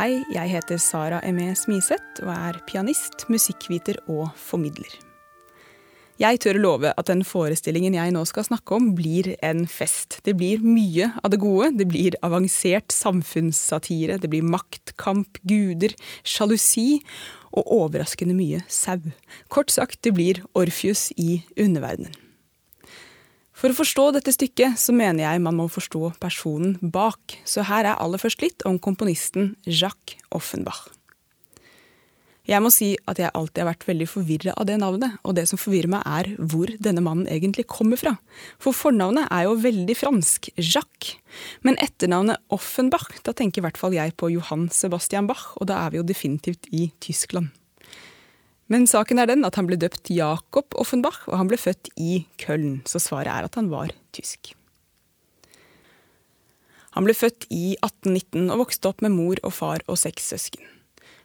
Hei, jeg heter Sara Emé Smiseth og er pianist, musikkviter og formidler. Jeg tør å love at den forestillingen jeg nå skal snakke om, blir en fest. Det blir mye av det gode. Det blir avansert samfunnssatire, det blir maktkamp, guder, sjalusi og overraskende mye sau. Kort sagt, det blir Orfius i underverdenen. For å forstå dette stykket, så mener jeg man må forstå personen bak. Så her er aller først litt om komponisten Jacques Offenbach. Jeg må si at jeg alltid har vært veldig forvirra av det navnet, og det som forvirrer meg er hvor denne mannen egentlig kommer fra. For fornavnet er jo veldig fransk, Jacques. Men etternavnet Offenbach, da tenker i hvert fall jeg på Johan Sebastian Bach, og da er vi jo definitivt i Tyskland. Men saken er den at han ble døpt Jakob Offenbach, og han ble født i Köln, så svaret er at han var tysk. Han ble født i 1819 og vokste opp med mor og far og seks søsken.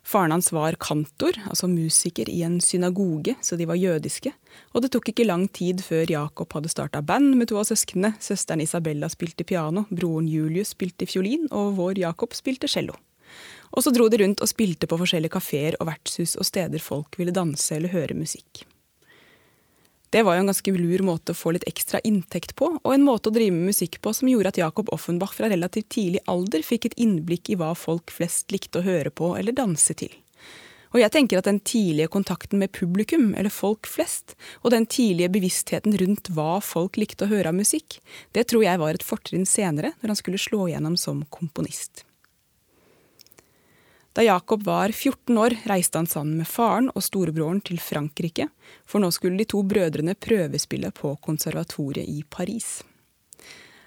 Faren hans var kantor, altså musiker i en synagoge, så de var jødiske, og det tok ikke lang tid før Jakob hadde starta band med to av søsknene. Søsteren Isabella spilte piano, broren Julius spilte fiolin, og vår Jakob spilte cello. Og så dro de rundt og spilte på forskjellige kafeer og vertshus og steder folk ville danse eller høre musikk. Det var jo en ganske lur måte å få litt ekstra inntekt på, og en måte å drive med musikk på som gjorde at Jakob Offenbach fra relativt tidlig alder fikk et innblikk i hva folk flest likte å høre på eller danse til. Og jeg tenker at den tidlige kontakten med publikum, eller folk flest, og den tidlige bevisstheten rundt hva folk likte å høre av musikk, det tror jeg var et fortrinn senere, når han skulle slå igjennom som komponist. Da Jacob var 14 år, reiste han sammen med faren og storebroren til Frankrike, for nå skulle de to brødrene prøvespille på konservatoriet i Paris.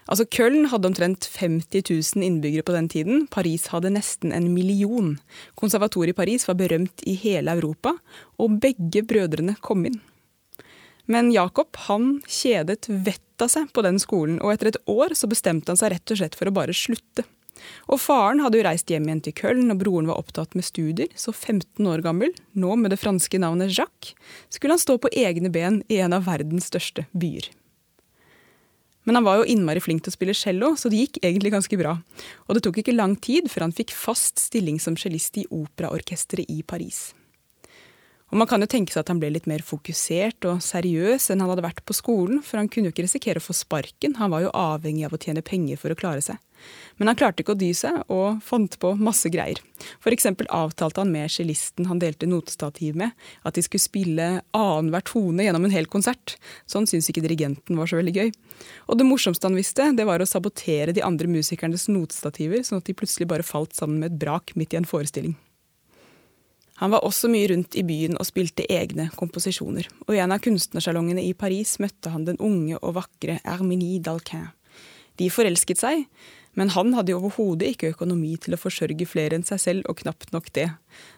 Altså, Köln hadde omtrent 50 000 innbyggere på den tiden. Paris hadde nesten en million. Konservatoriet i Paris var berømt i hele Europa, og begge brødrene kom inn. Men Jacob han kjedet vettet av seg på den skolen, og etter et år så bestemte han seg rett og slett for å bare slutte. Og faren hadde jo reist hjem igjen til Köln, og broren var opptatt med studier, så 15 år gammel, nå med det franske navnet Jacques, skulle han stå på egne ben i en av verdens største byer. Men han var jo innmari flink til å spille cello, så det gikk egentlig ganske bra. Og det tok ikke lang tid før han fikk fast stilling som cellist i operaorkesteret i Paris. Og man kan jo tenke seg at han ble litt mer fokusert og seriøs enn han hadde vært på skolen, for han kunne jo ikke risikere å få sparken, han var jo avhengig av å tjene penger for å klare seg. Men han klarte ikke å dy seg, og fant på masse greier. For eksempel avtalte han med cellisten han delte notestativ med, at de skulle spille annenhver tone gjennom en hel konsert. Sånn syntes ikke dirigenten var så veldig gøy. Og det morsomste han visste, det var å sabotere de andre musikernes notestativer, sånn at de plutselig bare falt sammen med et brak midt i en forestilling. Han var også mye rundt i byen og spilte egne komposisjoner, og i en av kunstnersalongene i Paris møtte han den unge og vakre Herminie Dalquin. De forelsket seg, men han hadde jo overhodet ikke økonomi til å forsørge flere enn seg selv, og knapt nok det.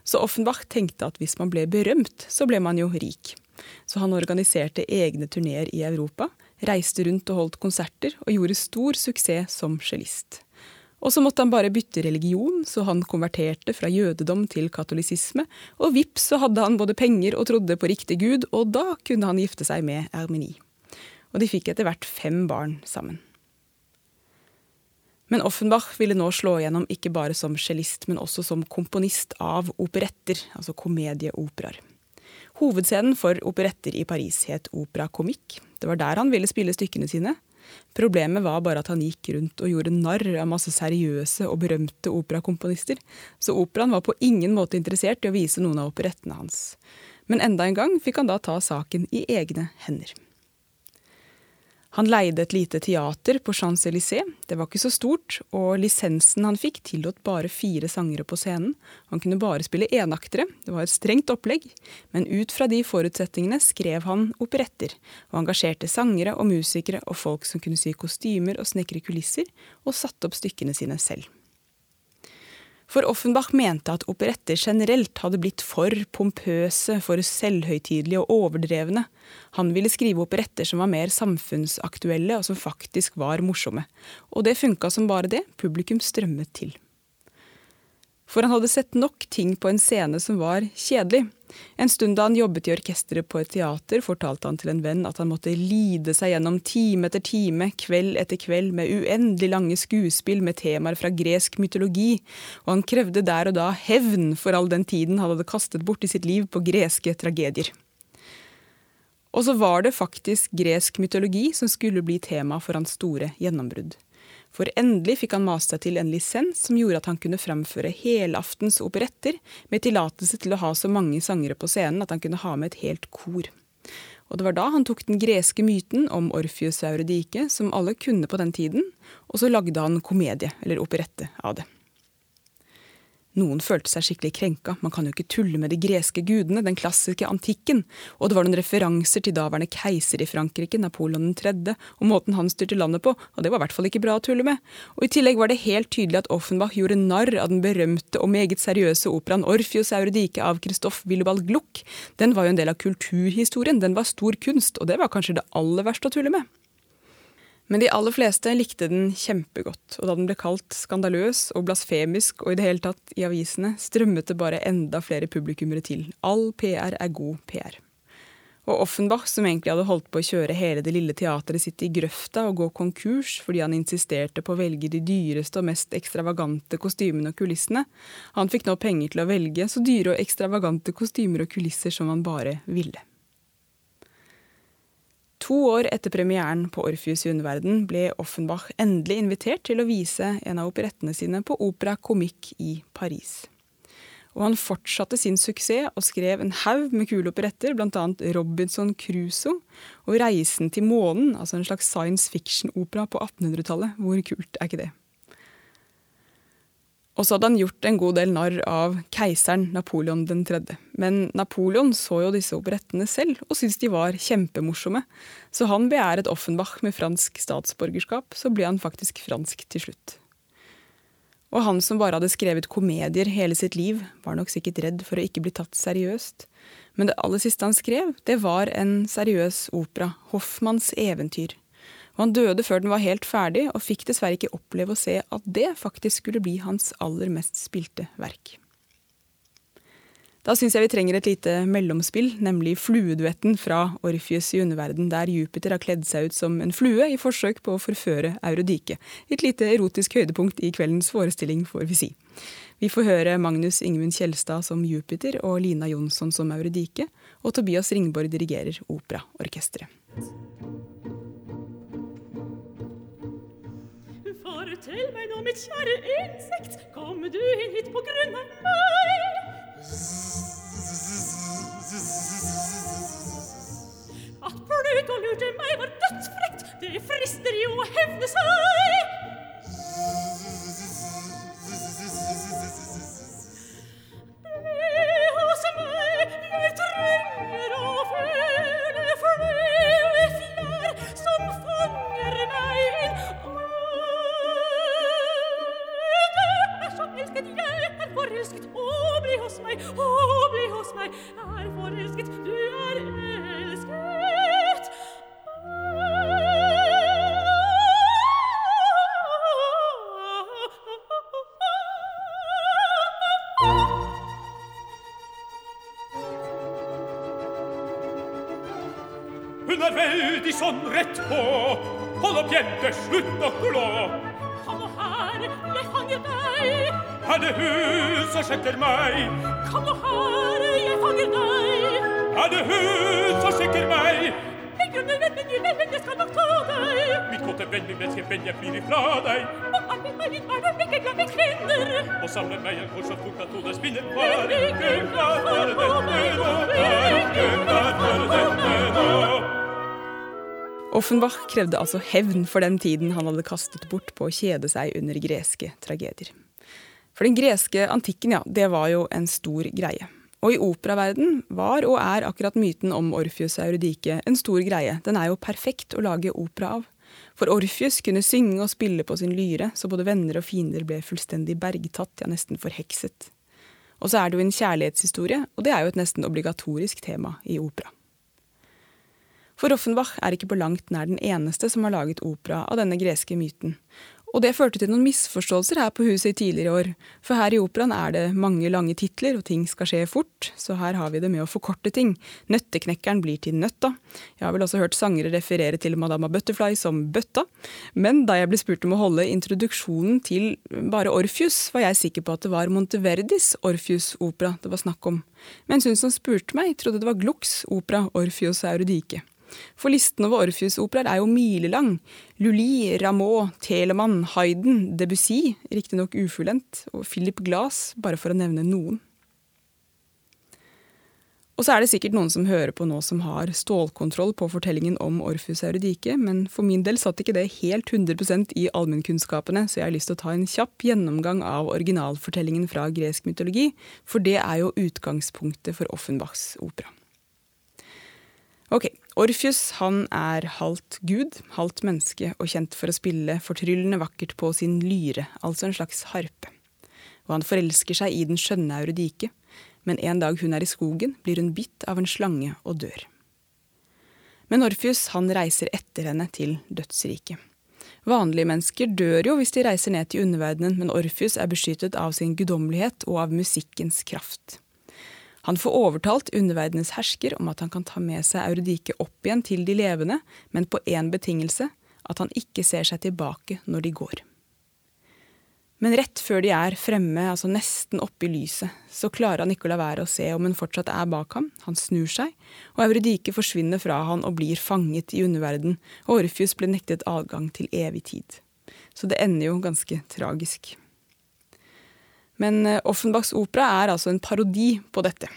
Så Offenbach tenkte at hvis man ble berømt, så ble man jo rik. Så han organiserte egne turneer i Europa, reiste rundt og holdt konserter, og gjorde stor suksess som cellist. Og så måtte han bare bytte religion, så han konverterte fra jødedom til katolisisme, og vips så hadde han både penger og trodde på riktig gud, og da kunne han gifte seg med Ermini. Og de fikk etter hvert fem barn sammen. Men Offenbach ville nå slå igjennom ikke bare som cellist, men også som komponist av operetter, altså komedieoperaer. Hovedscenen for operetter i Paris het Opera Comique. Det var der han ville spille stykkene sine, Problemet var bare at han gikk rundt og gjorde narr av masse seriøse og berømte operakomponister, så operaen var på ingen måte interessert i å vise noen av operettene hans. Men enda en gang fikk han da ta saken i egne hender. Han leide et lite teater på Champs-Élysées. Det var ikke så stort, og lisensen han fikk, tillot bare fire sangere på scenen. Han kunne bare spille enaktere, det var et strengt opplegg, men ut fra de forutsetningene skrev han operetter, og engasjerte sangere og musikere og folk som kunne sy kostymer og snekre kulisser, og satte opp stykkene sine selv. For Offenbach mente at operetter generelt hadde blitt for pompøse, for selvhøytidelige og overdrevne. Han ville skrive operetter som var mer samfunnsaktuelle og som faktisk var morsomme. Og det funka som bare det, publikum strømmet til. For han hadde sett nok ting på en scene som var kjedelig. En stund da han jobbet i orkesteret på et teater, fortalte han til en venn at han måtte lide seg gjennom time etter time, kveld etter kveld, med uendelig lange skuespill med temaer fra gresk mytologi, og han krevde der og da hevn for all den tiden han hadde kastet bort i sitt liv på greske tragedier. Og så var det faktisk gresk mytologi som skulle bli tema for hans store gjennombrudd. For endelig fikk han mast seg til en lisens som gjorde at han kunne fremføre helaftens operetter med tillatelse til å ha så mange sangere på scenen at han kunne ha med et helt kor. Og det var da han tok den greske myten om Orfius Auredike som alle kunne på den tiden, og så lagde han komedie, eller operette, av det. Noen følte seg skikkelig krenka, man kan jo ikke tulle med de greske gudene, den klassiske antikken, og det var noen referanser til daværende keiser i Frankrike, Napoleon 3., og måten han styrte landet på, og det var i hvert fall ikke bra å tulle med. Og i tillegg var det helt tydelig at Offenbach gjorde narr av den berømte og meget seriøse operaen Orfius Euridike av Christoph Willebald Gluck. Den var jo en del av kulturhistorien, den var stor kunst, og det var kanskje det aller verste å tulle med. Men de aller fleste likte den kjempegodt, og da den ble kalt skandaløs og blasfemisk og i det hele tatt i avisene, strømmet det bare enda flere publikummere til. All PR er god PR. Og Offenbach, som egentlig hadde holdt på å kjøre hele det lille teatret sitt i grøfta og gå konkurs fordi han insisterte på å velge de dyreste og mest ekstravagante kostymene og kulissene, han fikk nå penger til å velge så dyre og ekstravagante kostymer og kulisser som han bare ville. To år etter premieren på Orpheus i underverden ble Offenbach endelig invitert til å vise en av operettene sine på Opera Comique i Paris. Og han fortsatte sin suksess og skrev en haug med kule operetter, bl.a. Robinson Crusoe og Reisen til månen, altså en slags science fiction-opera på 1800-tallet. Hvor kult er ikke det? Og så hadde han gjort en god del narr av keiseren Napoleon 3. Men Napoleon så jo disse operettene selv og syntes de var kjempemorsomme. Så han begjæret Offenbach med fransk statsborgerskap, så ble han faktisk fransk til slutt. Og han som bare hadde skrevet komedier hele sitt liv, var nok sikkert redd for å ikke bli tatt seriøst. Men det aller siste han skrev, det var en seriøs opera, Hoffmanns eventyr. Han døde før den var helt ferdig, og fikk dessverre ikke oppleve å se at det faktisk skulle bli hans aller mest spilte verk. Da syns jeg vi trenger et lite mellomspill, nemlig flueduetten fra Orfius i underverden, der Jupiter har kledd seg ut som en flue i forsøk på å forføre Eurodike. Et lite erotisk høydepunkt i kveldens forestilling, får vi si. Vi får høre Magnus Ingemund Kjelstad som Jupiter og Lina Jonsson som Eurodike, og Tobias Ringborg dirigerer operaorkesteret. Fortell meg nå, mitt kjære insekt, kom du inn hit på grunn av meg? At Pluto lurte meg var dødsfrekt, det frister jo å hevne seg. Sånn rett på. Hold opp, jente, slutt å klå. Kom nå her, jeg fanger deg. Er det hun som sjekker meg? Kom nå her, jeg fanger deg. Er det hun som sjekker meg? Min grunner venn, min lille venn, jeg skal nok ta deg. Mitt kåte venn, min menneske venn, jeg flyr ifra deg. Og alle meg er du ikke glad i kvinner. Og samle meg en kors og fort at hodet spinner. Var ikke glad for denne nå, Offenbach krevde altså hevn for den tiden han hadde kastet bort på å kjede seg under greske tragedier. For den greske antikken, ja, det var jo en stor greie. Og i operaverden var og er akkurat myten om Orfius Eurydike en stor greie. Den er jo perfekt å lage opera av. For Orfius kunne synge og spille på sin lyre, så både venner og fiender ble fullstendig bergtatt, ja, nesten forhekset. Og så er det jo en kjærlighetshistorie, og det er jo et nesten obligatorisk tema i opera. For Offenbach er ikke på langt nær den eneste som har laget opera av denne greske myten. Og det førte til noen misforståelser her på huset i tidligere år. For her i operaen er det mange lange titler, og ting skal skje fort, så her har vi det med å forkorte ting. Nøtteknekkeren blir til Nøtta. Jeg har vel også hørt sangere referere til Madama Butterfly som Bøtta. Men da jeg ble spurt om å holde introduksjonen til bare Orfius, var jeg sikker på at det var Monteverdis Orfius-opera det var snakk om. Mens hun som spurte meg, trodde det var Glucks opera Orfius Eurydike. For listen over Orpheus-operaer er jo milelang. Lully, Rameau, Telemann, Hayden, Debussy, riktignok ufullendt, og Philip Glass, bare for å nevne noen. Og så er det sikkert noen som hører på nå som har stålkontroll på fortellingen om Orfus Eurydike, men for min del satt ikke det helt 100% i allmennkunnskapene, så jeg har lyst til å ta en kjapp gjennomgang av originalfortellingen fra gresk mytologi, for det er jo utgangspunktet for Offenbachs opera. Ok, Orfius han er halvt gud, halvt menneske og kjent for å spille fortryllende vakkert på sin lyre, altså en slags harpe. Og han forelsker seg i den skjønne Eurydike, men en dag hun er i skogen, blir hun bitt av en slange og dør. Men Orfius han reiser etter henne til dødsriket. Vanlige mennesker dør jo hvis de reiser ned til underverdenen, men Orfius er beskyttet av sin guddommelighet og av musikkens kraft. Han får overtalt underverdenens hersker om at han kan ta med seg Eurydike opp igjen til de levende, men på én betingelse at han ikke ser seg tilbake når de går. Men rett før de er fremme, altså nesten oppe i lyset, så klarer han ikke å la være å se om hun fortsatt er bak ham. Han snur seg, og Eurydike forsvinner fra han og blir fanget i underverden, og Orfius blir nektet adgang til evig tid. Så det ender jo ganske tragisk. Men eh, Offenbachs opera er altså en parodi på dette.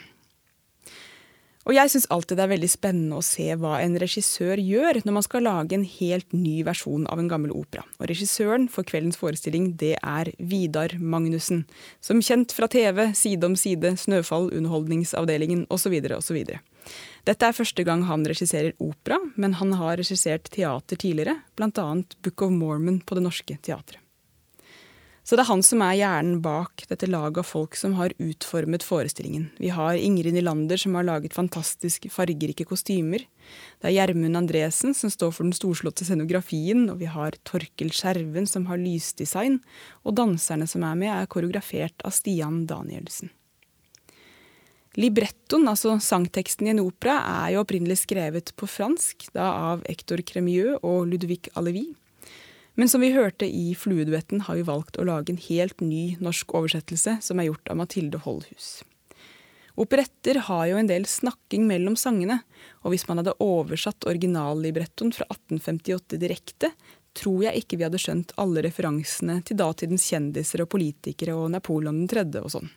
Og jeg syns alltid det er veldig spennende å se hva en regissør gjør når man skal lage en helt ny versjon av en gammel opera. Og regissøren for kveldens forestilling, det er Vidar Magnussen. Som kjent fra TV, Side om side, Snøfall, Underholdningsavdelingen osv. osv. Dette er første gang han regisserer opera, men han har regissert teater tidligere, bl.a. Book of Mormon på Det Norske Teatret. Så det er han som er hjernen bak dette laget av folk som har utformet forestillingen. Vi har Ingrid Nylander som har laget fantastisk fargerike kostymer. Det er Gjermund Andresen som står for den storslåtte scenografien, og vi har Torkel Skjerven som har lysdesign, og danserne som er med, er koreografert av Stian Danielsen. Librettoen, altså sangteksten i en opera, er jo opprinnelig skrevet på fransk, da av Hector Cremieux og Ludvig Alevi. Men som vi hørte i Flueduetten, har vi valgt å lage en helt ny norsk oversettelse som er gjort av Mathilde Holdhus. Operetter har jo en del snakking mellom sangene, og hvis man hadde oversatt originallibrettoen fra 1858 direkte, tror jeg ikke vi hadde skjønt alle referansene til datidens kjendiser og politikere og Napoleon 3. og sånn.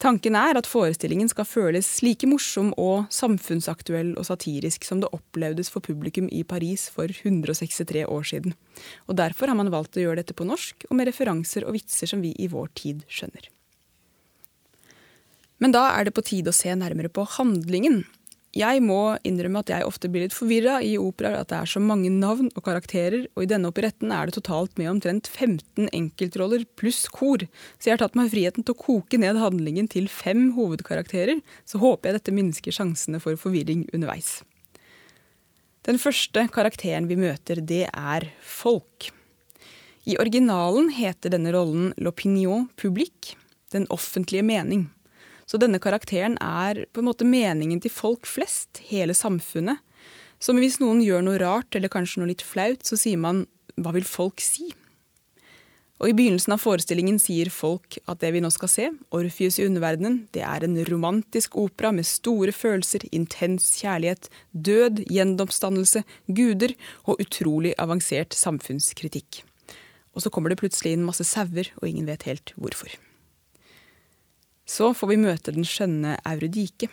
Tanken er at forestillingen skal føles like morsom og samfunnsaktuell og satirisk som det opplevdes for publikum i Paris for 163 år siden. Og Derfor har man valgt å gjøre dette på norsk, og med referanser og vitser som vi i vår tid skjønner. Men da er det på tide å se nærmere på handlingen, jeg må innrømme at jeg ofte blir litt forvirra i operaer, at det er så mange navn og karakterer, og i denne operetten er det totalt med omtrent 15 enkeltroller pluss kor, så jeg har tatt meg friheten til å koke ned handlingen til fem hovedkarakterer, så håper jeg dette minsker sjansene for forvirring underveis. Den første karakteren vi møter, det er Folk. I originalen heter denne rollen L'opinion public, den offentlige mening. Så denne karakteren er på en måte meningen til folk flest, hele samfunnet. Som hvis noen gjør noe rart eller kanskje noe litt flaut, så sier man 'hva vil folk si'? Og I begynnelsen av forestillingen sier folk at det vi nå skal se, Orfius i underverdenen, det er en romantisk opera med store følelser, intens kjærlighet, død, gjenoppstandelse, guder og utrolig avansert samfunnskritikk. Og så kommer det plutselig inn masse sauer, og ingen vet helt hvorfor. Så får vi møte den skjønne Eurydike.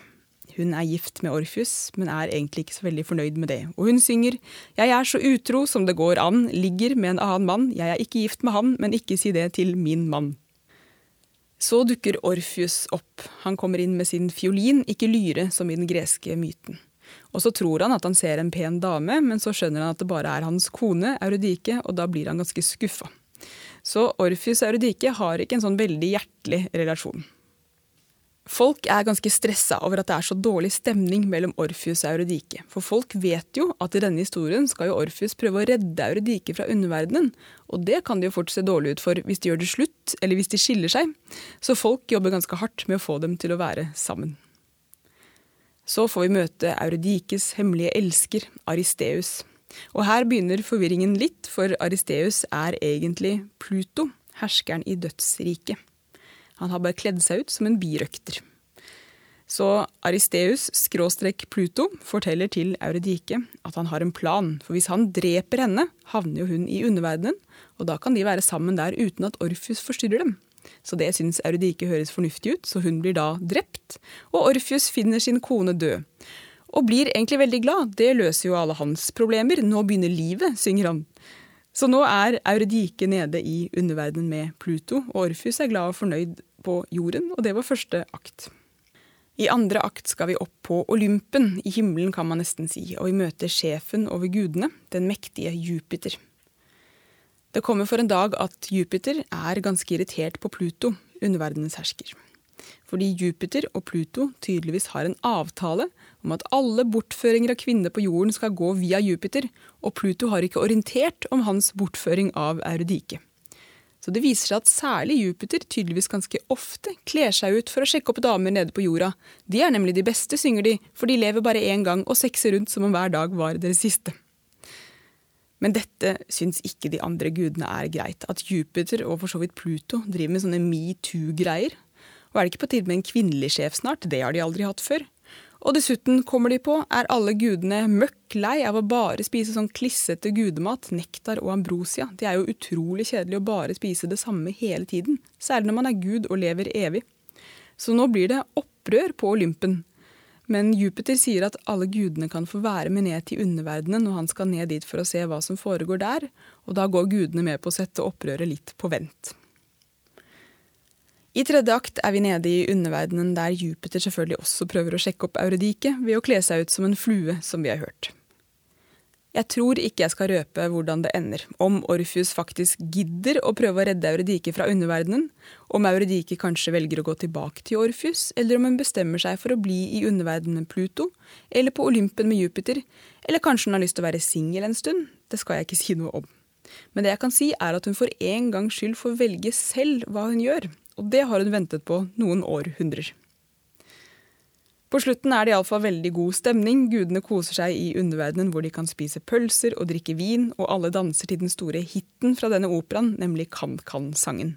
Hun er gift med Orfius, men er egentlig ikke så veldig fornøyd med det. Og hun synger Jeg er så utro som det går an, ligger med en annen mann, jeg er ikke gift med han, men ikke si det til min mann. Så dukker Orfius opp. Han kommer inn med sin fiolin, ikke lyre som i den greske myten. Og så tror han at han ser en pen dame, men så skjønner han at det bare er hans kone, Eurydike, og da blir han ganske skuffa. Så Orfius og Eurydike har ikke en sånn veldig hjertelig relasjon. Folk er ganske stressa over at det er så dårlig stemning mellom Orfius og Eurodike. For folk vet jo at i denne historien skal jo Orfius prøve å redde Eurodike fra underverdenen. Og det kan det jo fort se dårlig ut for hvis de gjør det slutt, eller hvis de skiller seg. Så folk jobber ganske hardt med å få dem til å være sammen. Så får vi møte Eurodikes hemmelige elsker, Aristeus. Og her begynner forvirringen litt, for Aristeus er egentlig Pluto, herskeren i dødsriket. Han har bare kledd seg ut som en birøkter. Så Aristeus skråstrek Pluto forteller til Euridike at han har en plan, for hvis han dreper henne, havner jo hun i underverdenen, og da kan de være sammen der uten at Orfius forstyrrer dem. Så det syns Euridike høres fornuftig ut, så hun blir da drept, og Orfius finner sin kone død. Og blir egentlig veldig glad, det løser jo alle hans problemer, nå begynner livet, synger han. Så nå er Euridike nede i underverdenen med Pluto, og Orfius er glad og fornøyd på jorden, og det var første akt. I andre akt skal vi opp på Olympen, i himmelen kan man nesten si, og vi møter sjefen over gudene, den mektige Jupiter. Det kommer for en dag at Jupiter er ganske irritert på Pluto, underverdenens hersker fordi Jupiter og Pluto tydeligvis har en avtale om at alle bortføringer av kvinner på jorden skal gå via Jupiter, og Pluto har ikke orientert om hans bortføring av Eurydike. Så det viser seg at særlig Jupiter tydeligvis ganske ofte kler seg ut for å sjekke opp damer nede på jorda. De er nemlig de beste, synger de, for de lever bare én gang og sexer rundt som om hver dag var deres siste. Men dette syns ikke de andre gudene er greit. At Jupiter og for så vidt Pluto driver med sånne metoo-greier, og er det ikke på tide med en kvinnelig sjef snart? Det har de aldri hatt før. Og dessuten, kommer de på, er alle gudene møkk lei av å bare spise sånn klissete gudemat, nektar og ambrosia. Det er jo utrolig kjedelig å bare spise det samme hele tiden, særlig når man er gud og lever evig. Så nå blir det opprør på Olympen. Men Jupiter sier at alle gudene kan få være med ned til underverdenen når han skal ned dit for å se hva som foregår der, og da går gudene med på å sette opprøret litt på vent. I tredje akt er vi nede i underverdenen der Jupiter selvfølgelig også prøver å sjekke opp Eurydike ved å kle seg ut som en flue, som vi har hørt. Jeg tror ikke jeg skal røpe hvordan det ender, om Orfius faktisk gidder å prøve å redde Eurydike fra underverdenen, om Eurydike kanskje velger å gå tilbake til Orfius, eller om hun bestemmer seg for å bli i underverdenen Pluto, eller på Olympen med Jupiter, eller kanskje hun har lyst til å være singel en stund, det skal jeg ikke si noe om. Men det jeg kan si er at hun for en gangs skyld får velge selv hva hun gjør, og det har hun ventet på noen århundrer. På slutten er det iallfall veldig god stemning. Gudene koser seg i underverdenen hvor de kan spise pølser og drikke vin, og alle danser til den store hiten fra denne operaen, nemlig Kan-Kan-sangen.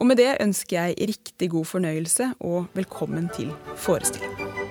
Og med det ønsker jeg riktig god fornøyelse og velkommen til forestillingen.